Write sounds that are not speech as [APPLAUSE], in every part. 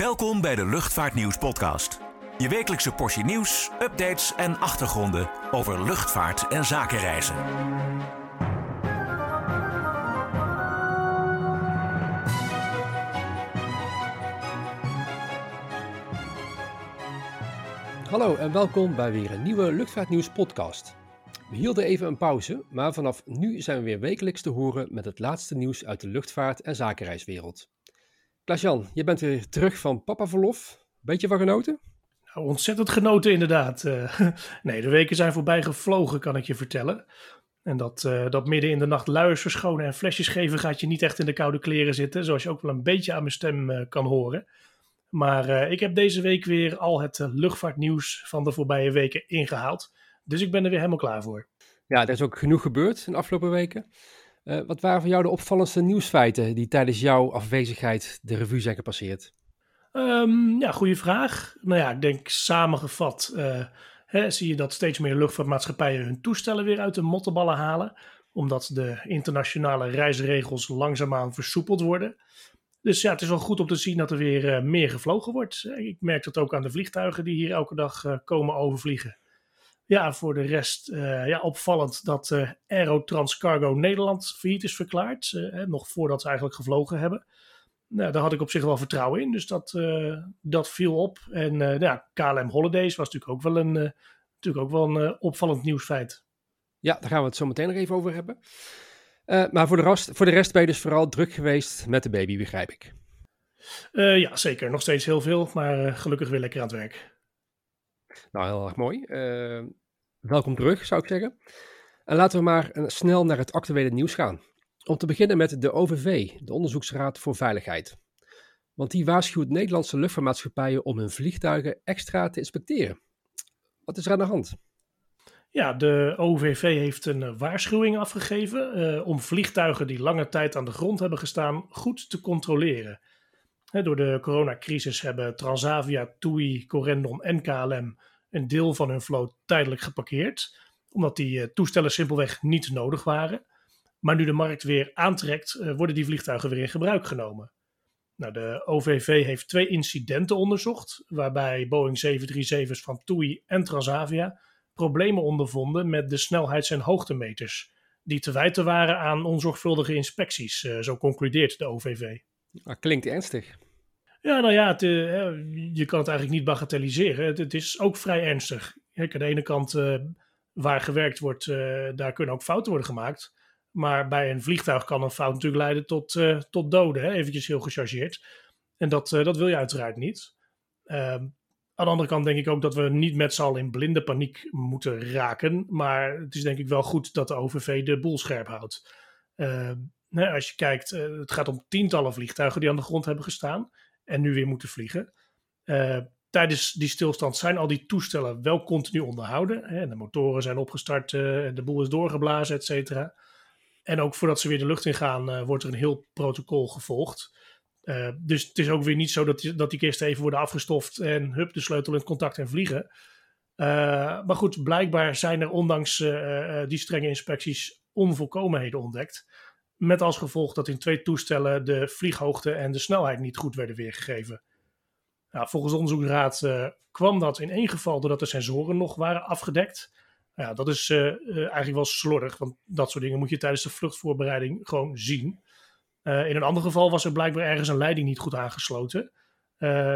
Welkom bij de Luchtvaartnieuws podcast. Je wekelijkse portie nieuws, updates en achtergronden over luchtvaart en zakenreizen. Hallo en welkom bij weer een nieuwe Luchtvaartnieuws podcast. We hielden even een pauze, maar vanaf nu zijn we weer wekelijks te horen met het laatste nieuws uit de luchtvaart- en zakenreiswereld. Klaas-Jan, je bent weer terug van papaverlof. Beetje van genoten? Nou, ontzettend genoten inderdaad. Eh, [LAUGHS] nee, de weken zijn voorbij gevlogen, kan ik je vertellen. En dat, eh, dat midden in de nacht luiers verschonen en flesjes geven gaat je niet echt in de koude kleren zitten. Zoals je ook wel een beetje aan mijn stem eh, kan horen. Maar ik heb deze week weer al het luchtvaartnieuws van de voorbije weken ingehaald. Dus ik ben er weer helemaal klaar voor. Ja, er is ook genoeg gebeurd in de afgelopen weken. Uh, wat waren voor jou de opvallendste nieuwsfeiten die tijdens jouw afwezigheid de revue zijn gepasseerd? Um, ja, goede vraag. Nou ja, ik denk samengevat uh, hè, zie je dat steeds meer luchtvaartmaatschappijen hun toestellen weer uit de mottenballen halen. Omdat de internationale reisregels langzaamaan versoepeld worden. Dus ja, het is wel goed om te zien dat er weer uh, meer gevlogen wordt. Ik merk dat ook aan de vliegtuigen die hier elke dag komen overvliegen. Ja, voor de rest uh, ja, opvallend dat uh, Aerotrans Cargo Nederland failliet is verklaard. Uh, nog voordat ze eigenlijk gevlogen hebben. Nou, daar had ik op zich wel vertrouwen in, dus dat, dat viel op. En ja, KLM Holidays was natuurlijk ook wel een, natuurlijk ook wel een opvallend nieuwsfeit. Ja, daar gaan we het zo meteen nog even over hebben. maar voor de, rest, voor de rest ben je dus vooral druk geweest met de baby, begrijp ik. ja, zeker. Nog steeds heel veel, maar gelukkig weer lekker aan het werk. Nou, heel erg mooi. Uh, welkom terug, zou ik zeggen. En laten we maar snel naar het actuele nieuws gaan. Om te beginnen met de OVV, de Onderzoeksraad voor Veiligheid. Want die waarschuwt Nederlandse luchtvaartmaatschappijen om hun vliegtuigen extra te inspecteren. Wat is er aan de hand? Ja, de OVV heeft een eh, waarschuwing afgegeven om vliegtuigen die lange tijd aan de grond hebben gestaan goed te controleren. Door de coronacrisis hebben Transavia, TUI, Corendon en KLM een deel van hun vloot tijdelijk geparkeerd, omdat die uh, toestellen simpelweg niet nodig waren. Maar nu de markt weer aantrekt, uh, worden die vliegtuigen weer in gebruik genomen. Nou, de OVV heeft twee incidenten onderzocht, waarbij Boeing 737's van TUI en Transavia problemen ondervonden met de snelheids- en hoogtemeters, die te wijten waren aan onzorgvuldige inspecties, uh, zo concludeert de OVV. Dat klinkt ernstig. Ja, nou ja, uh, je kan het eigenlijk niet bagatelliseren. Het, het is ook vrij ernstig. Kijk, aan de ene kant, uh, waar gewerkt wordt, uh, daar kunnen ook fouten worden gemaakt. Maar bij een vliegtuig kan een fout natuurlijk leiden tot, tot doden, hè? eventjes heel gechargeerd. En dat, dat wil je uiteraard niet. Ehm, aan de andere kant denk ik ook dat we niet met z'n allen in blinde paniek moeten raken. Maar het is denk ik wel goed dat de OVV de boel scherp houdt. Als je kijkt, het gaat om tientallen vliegtuigen die aan de grond hebben gestaan en nu weer moeten vliegen. Uh, tijdens die stilstand zijn al die toestellen wel continu onderhouden. Hè? De motoren zijn opgestart, uh, de boel is doorgeblazen, et cetera. En ook voordat ze weer de lucht in gaan, wordt er een heel protocol gevolgd. dus het is ook weer niet zo dat die, dat die kisten even worden afgestoft en hup, de sleutel in contact en vliegen. maar goed, blijkbaar zijn er ondanks die strenge inspecties onvolkomenheden ontdekt. Met als gevolg dat in twee toestellen de vlieghoogte en de snelheid niet goed werden weergegeven. Nou, volgens de uh, kwam dat in één geval doordat de sensoren nog waren afgedekt. Ja, dat is uh, uh, eigenlijk wel slordig, want dat soort dingen moet je tijdens de vluchtvoorbereiding gewoon zien. in een ander geval was er blijkbaar ergens een leiding niet goed aangesloten.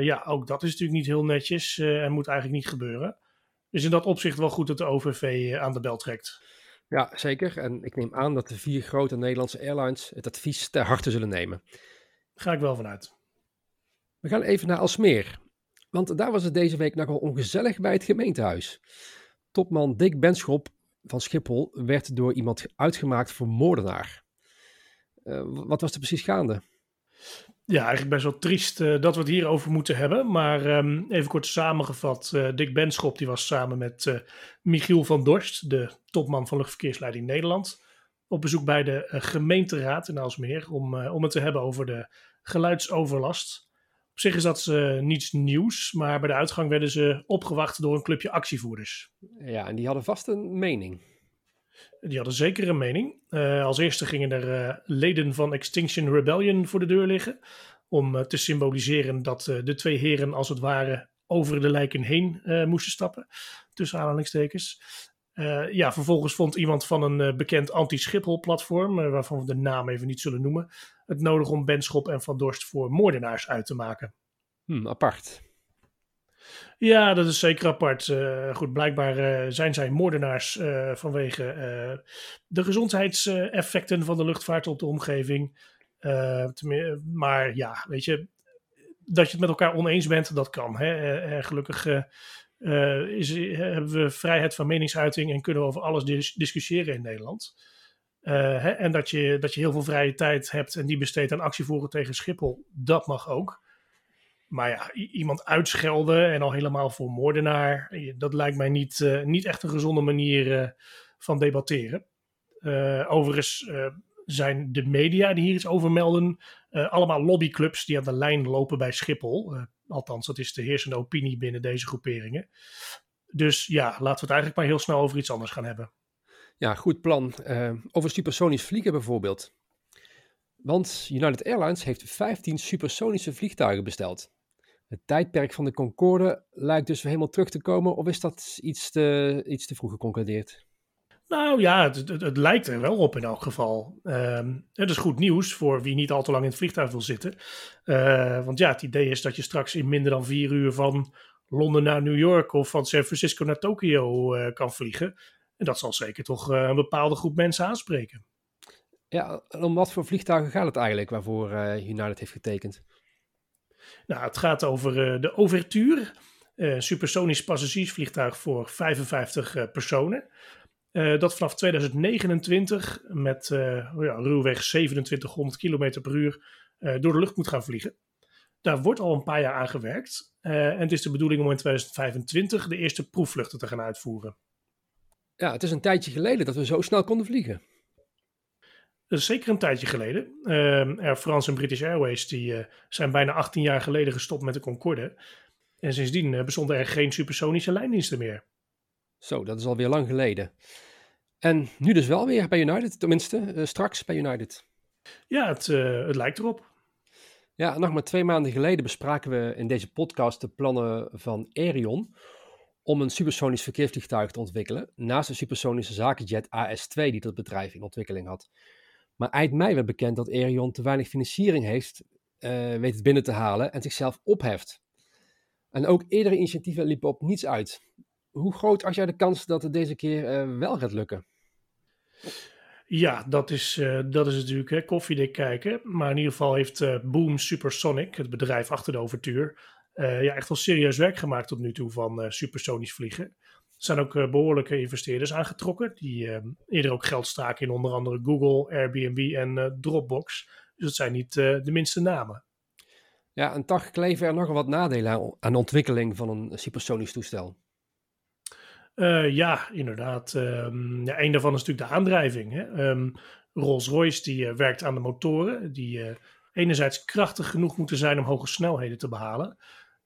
ja, ook dat is natuurlijk niet heel netjes en moet eigenlijk niet gebeuren. Dus in dat opzicht wel goed dat de OVV aan de bel trekt. Ja, zeker. En ik neem aan dat de vier grote Nederlandse airlines het advies ter harte zullen nemen. Ga ik wel vanuit. We gaan even naar Alsmeer. Want daar was het deze week nogal ongezellig bij het gemeentehuis. Topman Dick Benschop van Schiphol werd door iemand uitgemaakt voor moordenaar. Uh, wat was er precies gaande? Ja, eigenlijk best wel triest uh, dat we het hierover moeten hebben. Maar um, even kort samengevat. Uh, Dick Benschop die was samen met uh, Michiel van Dorst, de topman van Luchtverkeersleiding Nederland, op bezoek bij de gemeenteraad in Aalsmeer om, om het te hebben over de geluidsoverlast. Op zich is dat niets nieuws, maar bij de uitgang werden ze opgewacht door een clubje actievoerders. Ja, en die hadden vast een mening. Die hadden zeker een mening. Uh, als eerste gingen er uh, leden van Extinction Rebellion voor de deur liggen. om te symboliseren dat de twee heren als het ware over de lijken heen moesten stappen, tussen aanhalingstekens. Ja, vervolgens vond iemand van een bekend anti-Schiphol-platform, waarvan we de naam even niet zullen noemen, het nodig om Benschop en Van Dorst voor moordenaars uit te maken. Hmm, apart. Ja, dat is zeker apart. goed, blijkbaar zijn zij moordenaars vanwege de gezondheidseffecten van de luchtvaart op de omgeving. maar ja, weet je, dat je het met elkaar oneens bent, dat kan. Hè? gelukkig is, hebben we vrijheid van meningsuiting en kunnen we over alles dis discussiëren in Nederland. Hè, en dat je, dat je heel veel vrije tijd hebt en die besteedt aan actievoeren tegen Schiphol, dat mag ook. Maar ja, iemand uitschelden en al helemaal voor moordenaar, dat lijkt mij niet, uh, niet echt een gezonde manier van debatteren. overigens zijn de media die hier iets over melden, allemaal lobbyclubs die aan de lijn lopen bij Schiphol. Althans, dat is de heersende opinie binnen deze groeperingen. Dus ja, laten we het eigenlijk maar heel snel over iets anders gaan hebben. Ja, goed plan. Over supersonisch vliegen bijvoorbeeld. Want United Airlines heeft 15 supersonische vliegtuigen besteld. Het tijdperk van de Concorde lijkt dus weer helemaal terug te komen, of is dat iets te, iets te vroeg geconcludeerd? Nou ja, het, het, lijkt er wel op in elk geval. Um, het is goed nieuws voor wie niet al te lang in het vliegtuig wil zitten. Uh, want ja, het idee is dat je straks in minder dan vier uur van Londen naar New York of van San Francisco naar Tokio uh, kan vliegen. En dat zal zeker toch uh, een bepaalde groep mensen aanspreken. Ja, om wat voor vliegtuigen gaat het eigenlijk waarvoor United heeft getekend? Nou, het gaat over de Overture, supersonisch passagiersvliegtuig voor 55 personen. Uh, dat vanaf 2029 met ja, ruwweg 2700 km per uur door de lucht moet gaan vliegen. Daar wordt al een paar jaar aan gewerkt. en het is de bedoeling om in 2025 de eerste proefvluchten te gaan uitvoeren. Ja, het is een tijdje geleden dat we zo snel konden vliegen. Dat is zeker een tijdje geleden. Air France en British Airways die, zijn bijna 18 jaar geleden gestopt met de Concorde. En sindsdien bestonden er geen supersonische lijndiensten meer. Zo, dat is alweer lang geleden. En nu dus wel weer bij United, tenminste uh, straks bij United. Ja, het, uh, het lijkt erop. Ja, nog maar twee maanden geleden bespraken we in deze podcast de plannen van Aerion om een supersonisch verkeersvliegtuig te ontwikkelen, naast de supersonische zakenjet AS-2 die dat bedrijf in ontwikkeling had. Maar eind mei werd bekend dat Aerion te weinig financiering heeft uh, weet het binnen te halen en zichzelf opheft. En ook eerdere initiatieven liepen op niets uit hoe groot als jij de kans dat het deze keer uh, wel gaat lukken? Ja, dat is, uh, dat is natuurlijk hè, koffiedik kijken. Maar in ieder geval heeft Boom Supersonic, het bedrijf achter de overtuur, ja, echt wel serieus werk gemaakt tot nu toe van supersonisch vliegen. Er zijn ook behoorlijke investeerders aangetrokken, die eerder ook geld staken in onder andere Google, Airbnb en Dropbox. Dus dat zijn niet de minste namen. Ja, en toch kleven er nogal wat nadelen aan de ontwikkeling van een supersonisch toestel. Ja, inderdaad. Um, ja, een daarvan is natuurlijk de aandrijving. Hè? Um, Rolls-Royce die werkt aan de motoren, die enerzijds krachtig genoeg moeten zijn om hoge snelheden te behalen.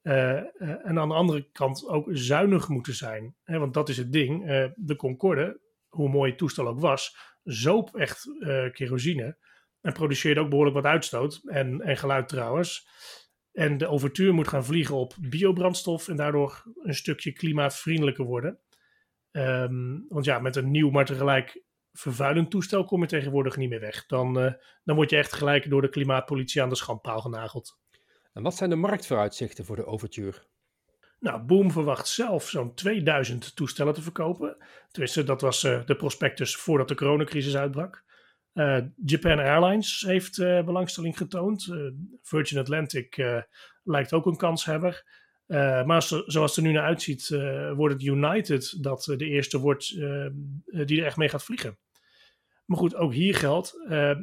En aan de andere kant ook zuinig moeten zijn. Hè? Want dat is het ding. de Concorde, hoe mooi het toestel ook was, zoop echt kerosine. En produceerde ook behoorlijk wat uitstoot. En, en geluid trouwens. En de overtuur moet gaan vliegen op biobrandstof en daardoor een stukje klimaatvriendelijker worden. Um, want ja, met een nieuw, maar tegelijk vervuilend toestel kom je tegenwoordig niet meer weg. Dan, dan word je echt gelijk door de klimaatpolitie aan de schandpaal genageld. En wat zijn de marktvooruitzichten voor de Overture? Nou, Boom verwacht zelf zo'n 2000 toestellen te verkopen. Tenminste, dat was uh, de prospectus voordat de coronacrisis uitbrak. Uh, Japan Airlines heeft belangstelling getoond. Virgin Atlantic lijkt ook een kanshebber. Maar zoals het er nu naar uitziet, wordt het United dat de eerste wordt die er echt mee gaat vliegen. Maar goed, ook hier geldt,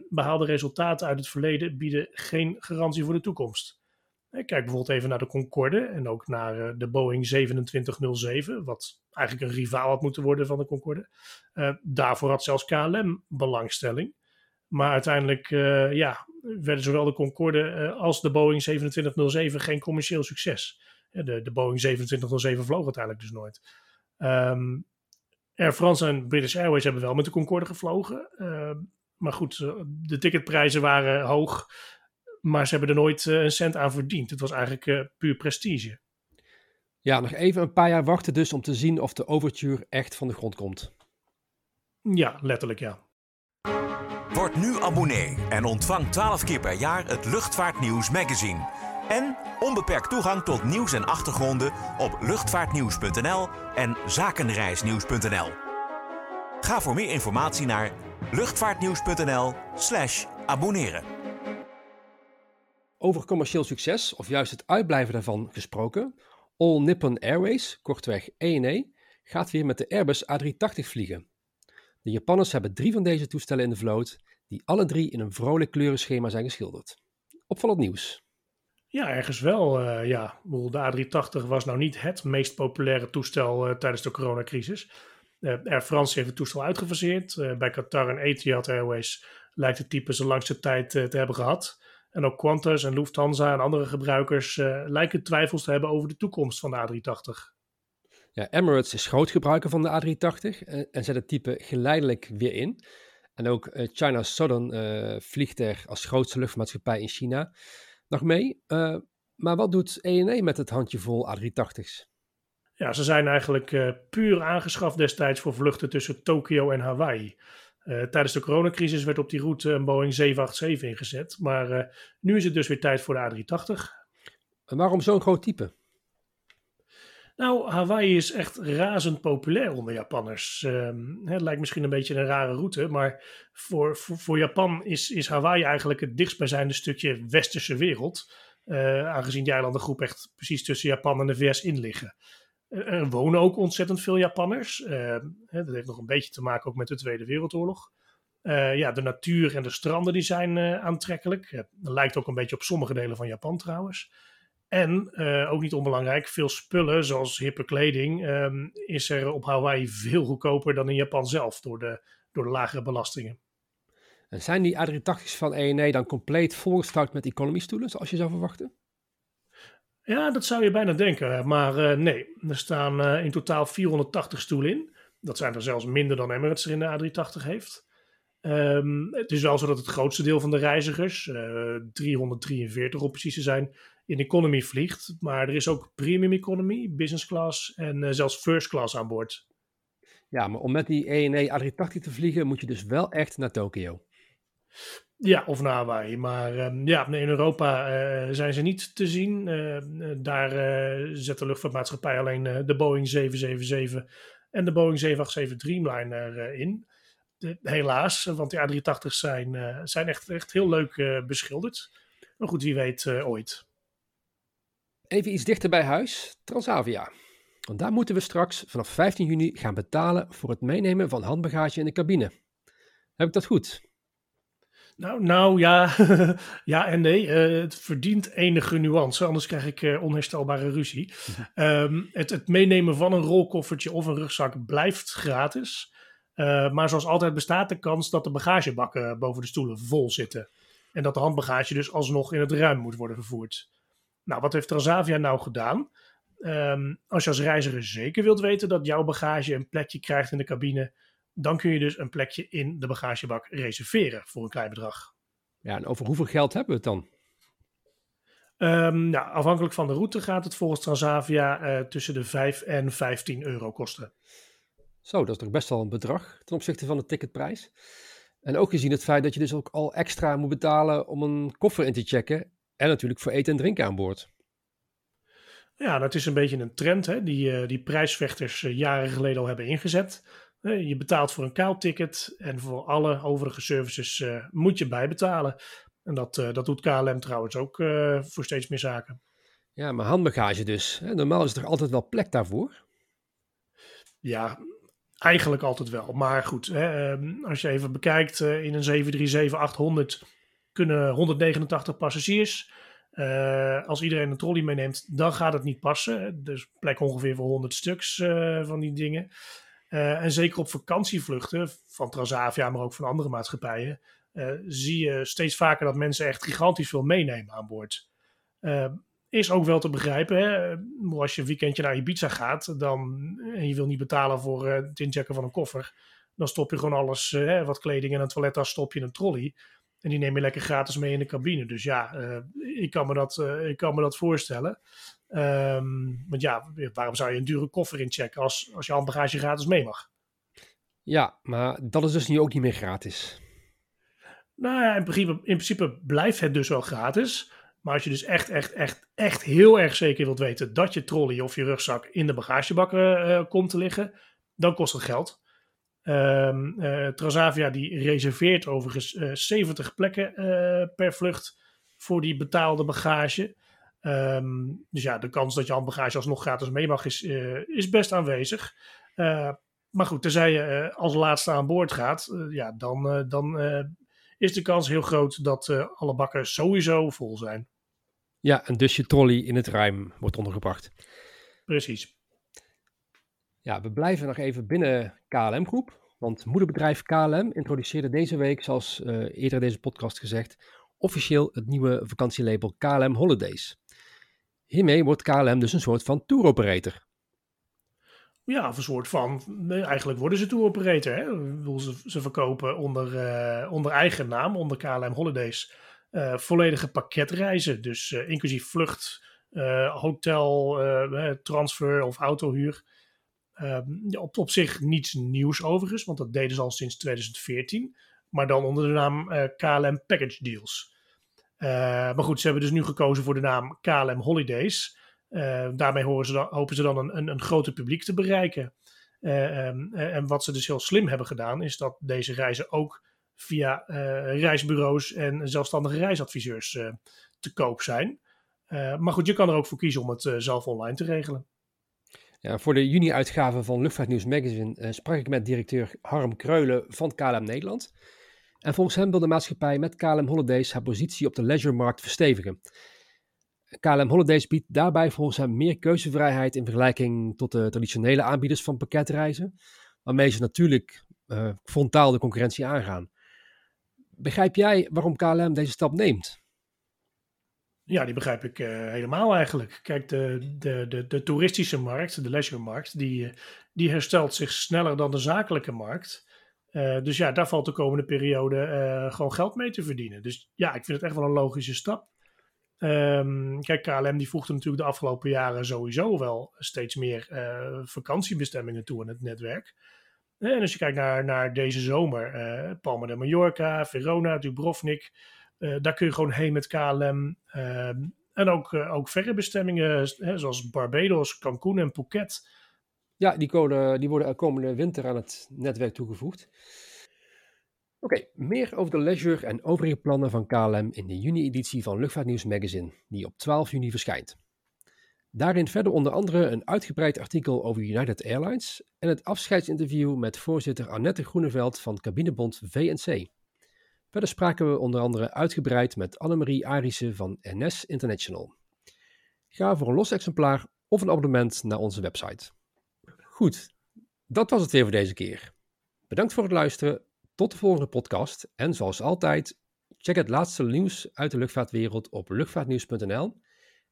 behaalde resultaten uit het verleden bieden geen garantie voor de toekomst. Kijk bijvoorbeeld even naar de Concorde en ook naar de Boeing 2707, wat eigenlijk een rivaal had moeten worden van de Concorde. daarvoor had zelfs KLM belangstelling. Maar uiteindelijk ja, werden zowel de Concorde als de Boeing 2707 geen commercieel succes de, de Boeing 2707 vloog uiteindelijk dus nooit. Um, Air France en British Airways hebben wel met de Concorde gevlogen. Uh, maar goed, de ticketprijzen waren hoog. Maar ze hebben er nooit een cent aan verdiend. Het was eigenlijk puur prestige. Ja, nog even een paar jaar wachten dus om te zien of de Overture echt van de grond komt. Ja, letterlijk ja. Word nu abonnee en ontvang 12 keer per jaar het Luchtvaartnieuws magazine. En onbeperkt toegang tot nieuws en achtergronden op luchtvaartnieuws.nl en zakenreisnieuws.nl. Ga voor meer informatie naar luchtvaartnieuws.nl/slash abonneren. Over commercieel succes, of juist het uitblijven daarvan gesproken, All Nippon Airways, kortweg ANA, gaat weer met de Airbus A380 vliegen. De Japanners hebben drie van deze toestellen in de vloot, die alle drie in een vrolijk kleurenschema zijn geschilderd. Opvallend nieuws. Ja, ergens wel. Uh, ja, de A380 was nou niet het meest populaire toestel uh, tijdens de coronacrisis. Uh, Air France heeft het toestel uitgefaseerd. bij Qatar en Etihad Airways lijkt het type zijn langste tijd te hebben gehad. En ook Qantas en Lufthansa en andere gebruikers lijken twijfels te hebben over de toekomst van de A380. Ja, Emirates is groot gebruiker van de A380 en zet het type geleidelijk weer in. En ook China Southern vliegt er als grootste luchtmaatschappij in China nog mee. Uh, maar wat doet ENE met het handjevol A380's? Ja, ze zijn eigenlijk uh, puur aangeschaft destijds voor vluchten tussen Tokio en Hawaii. Uh, tijdens de coronacrisis werd op die route een Boeing 787 ingezet. Maar nu is het dus weer tijd voor de A380. En waarom zo'n groot type? Nou, Hawaii is echt razend populair onder Japanners. Um, het lijkt misschien een beetje een rare route, maar voor, voor, voor, Japan is, is Hawaii eigenlijk het dichtstbijzijnde stukje westerse wereld. Uh, aangezien die eilandengroep echt precies tussen Japan en de VS in liggen. Er wonen ook ontzettend veel Japanners. Uh, dat heeft nog een beetje te maken ook met de Tweede Wereldoorlog. Uh, ja, de natuur en de stranden die zijn aantrekkelijk. dat lijkt ook een beetje op sommige delen van Japan trouwens. En ook niet onbelangrijk, veel spullen zoals hippe kleding um, is er op Hawaii veel goedkoper dan in Japan zelf door de, door de lagere belastingen. En zijn die A380's van ENE dan compleet volgestouwd met economy stoelen, zoals je zou verwachten? Ja, dat zou je bijna denken, maar uh, nee. Er staan uh, in totaal 480 stoelen in. Dat zijn er zelfs minder dan Emirates er in de A380 heeft. Um, het is wel zo dat het grootste deel van de reizigers, uh, 343 om precies te zijn, in economy vliegt. Maar er is ook premium economy, business class en zelfs first class aan boord. Ja, maar om met die ENE A380 te vliegen moet je dus wel echt naar Tokio. Ja, of naar Hawaii. Maar uh, ja, in Europa uh, zijn ze niet te zien. daar zet de luchtvaartmaatschappij alleen de Boeing 777 en de Boeing 787 Dreamliner in. De, helaas, want die A380's zijn, zijn echt, echt heel leuk beschilderd. Maar goed, wie weet ooit. Even iets dichter bij huis, Transavia. Want daar moeten we straks vanaf 15 juni gaan betalen voor het meenemen van handbagage in de cabine. Heb ik dat goed? Nou, nou ja, [LAUGHS] ja en nee. Uh, het verdient enige nuance, anders krijg ik uh, onherstelbare ruzie. um, [LAUGHS] het, het, meenemen van een rolkoffertje of een rugzak blijft gratis. Uh, maar zoals altijd bestaat de kans dat de bagagebakken boven de stoelen vol zitten. En dat de handbagage dus alsnog in het ruim moet worden vervoerd. Nou, wat heeft Transavia nou gedaan? Um, als je als reiziger zeker wilt weten dat jouw bagage een plekje krijgt in de cabine, dan kun je dus een plekje in de bagagebak reserveren voor een klein bedrag. Ja, en over hoeveel geld hebben we het dan? Um, nou, afhankelijk van de route gaat het volgens Transavia uh, tussen de 5 en 15 euro kosten. Zo, dat is toch best wel een bedrag ten opzichte van de ticketprijs. En ook gezien het feit dat je dus ook al extra moet betalen om een koffer in te checken en natuurlijk voor eten en drinken aan boord. Ja, dat is een beetje een trend hè, die, uh, die prijsvechters uh, jaren geleden al hebben ingezet. Je betaalt voor een kaalticket en voor alle overige services moet je bijbetalen. En dat, dat doet KLM trouwens ook voor steeds meer zaken. Ja, maar handbagage dus. Hè? Normaal is er altijd wel plek daarvoor? Ja, eigenlijk altijd wel. Maar goed, hè, ehm, als je even bekijkt in een 737-800 kunnen 189 passagiers. Uh, als iedereen een trolley meeneemt, dan gaat het niet passen. Dus plek ongeveer voor 100 stuks uh, van die dingen. Uh, en zeker op vakantievluchten van Transavia, maar ook van andere maatschappijen, zie je steeds vaker dat mensen echt gigantisch veel meenemen aan boord. is ook wel te begrijpen. Hè? Als je een weekendje naar Ibiza gaat dan, en je wil niet betalen voor het inchecken van een koffer, dan stop je gewoon alles, wat kleding en een toilettas, stop je in een trolley. En die neem je lekker gratis mee in de cabine. Dus ja, ik, kan me dat, ik kan me dat voorstellen. Ehm, want ja, waarom zou je een dure koffer inchecken als, als je handbagage gratis mee mag? Ja, maar dat is dus nu ook niet meer gratis. Nou ja, in principe, in principe blijft het dus wel gratis. Maar als je dus echt, echt, echt, echt heel erg zeker wilt weten dat je trolley of je rugzak in de bagagebak uh, komt te liggen, dan kost het geld. Um, uh, Transavia die reserveert overigens 70 plekken per vlucht voor die betaalde bagage. Um, dus ja, de kans dat je handbagage alsnog gratis mee mag is, is best aanwezig. maar goed, tenzij je als laatste aan boord gaat, ja, dan, dan is de kans heel groot dat alle bakken sowieso vol zijn. Ja, en dus je trolley in het ruim wordt ondergebracht. Precies. Ja, we blijven nog even binnen KLM Groep. Want moederbedrijf KLM introduceerde deze week, zoals uh, eerder in deze podcast gezegd, officieel het nieuwe vakantielabel KLM Holidays. Hiermee wordt KLM dus een soort van tour operator. Ja, of een soort van. Eigenlijk worden ze tour operator. Hè? Ze, ze verkopen onder, uh, onder eigen naam, onder KLM Holidays, uh, volledige pakketreizen. Dus uh, inclusief vlucht, hotel, transfer of autohuur. Ehm, op, op zich niets nieuws overigens, want dat deden ze al sinds 2014. Maar dan onder de naam KLM Package Deals. Maar goed, ze hebben dus nu gekozen voor de naam KLM Holidays. Uh, daarmee ze dan, hopen ze dan een, een, een groter publiek te bereiken. Uh, um, en wat ze dus heel slim hebben gedaan, is dat deze reizen ook via reisbureaus en zelfstandige reisadviseurs te koop zijn. maar goed, je kan er ook voor kiezen om het zelf online te regelen. Ja, voor de juni-uitgave van Luchtvaartnieuws Magazine sprak ik met directeur Harm Kreulen van KLM Nederland. En volgens hem wil de maatschappij met KLM Holidays haar positie op de leisuremarkt verstevigen. KLM Holidays biedt daarbij volgens hem meer keuzevrijheid in vergelijking tot de traditionele aanbieders van pakketreizen, waarmee ze natuurlijk uh, frontaal de concurrentie aangaan. Begrijp jij waarom KLM deze stap neemt? Ja, die begrijp ik uh, helemaal eigenlijk. Kijk, de, de, de, de toeristische markt, de leisuremarkt, die, eh, die herstelt zich sneller dan de zakelijke markt. Uh, dus ja, daar valt de komende periode gewoon geld mee te verdienen. Dus ja, ik vind het echt wel een logische stap. Um, kijk, KLM die voegde natuurlijk de afgelopen jaren sowieso wel steeds meer uh, vakantiebestemmingen toe aan het netwerk. En als je kijkt naar, naar deze zomer, Palma de Mallorca, Verona, Dubrovnik, daar kun je gewoon heen met KLM. Ehm, en ook, ook verre bestemmingen, zoals Barbados, Cancun en Phuket. Ja, die, code, die worden komende winter aan het netwerk toegevoegd. Oké, meer over de leisure en overige plannen van KLM in de juni-editie van Luchtvaartnieuws Magazine, die op 12 juni verschijnt. Daarin verder onder andere een uitgebreid artikel over United Airlines en het afscheidsinterview met voorzitter Annette Groeneveld van cabinebond VNC. Verder spraken we onder andere uitgebreid met Annemarie Arissen van NS International. Ga voor een los exemplaar of een abonnement naar onze website. Goed, dat was het weer voor deze keer. Bedankt voor het luisteren tot de volgende podcast en zoals altijd, check het laatste nieuws uit de luchtvaartwereld op luchtvaartnieuws.nl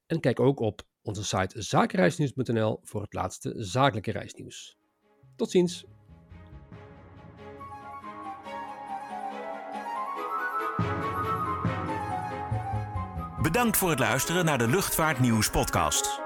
en kijk ook op onze site zakenreisnieuws.nl voor het laatste zakelijke reisnieuws. Tot ziens! Bedankt voor het luisteren naar de Luchtvaartnieuws podcast.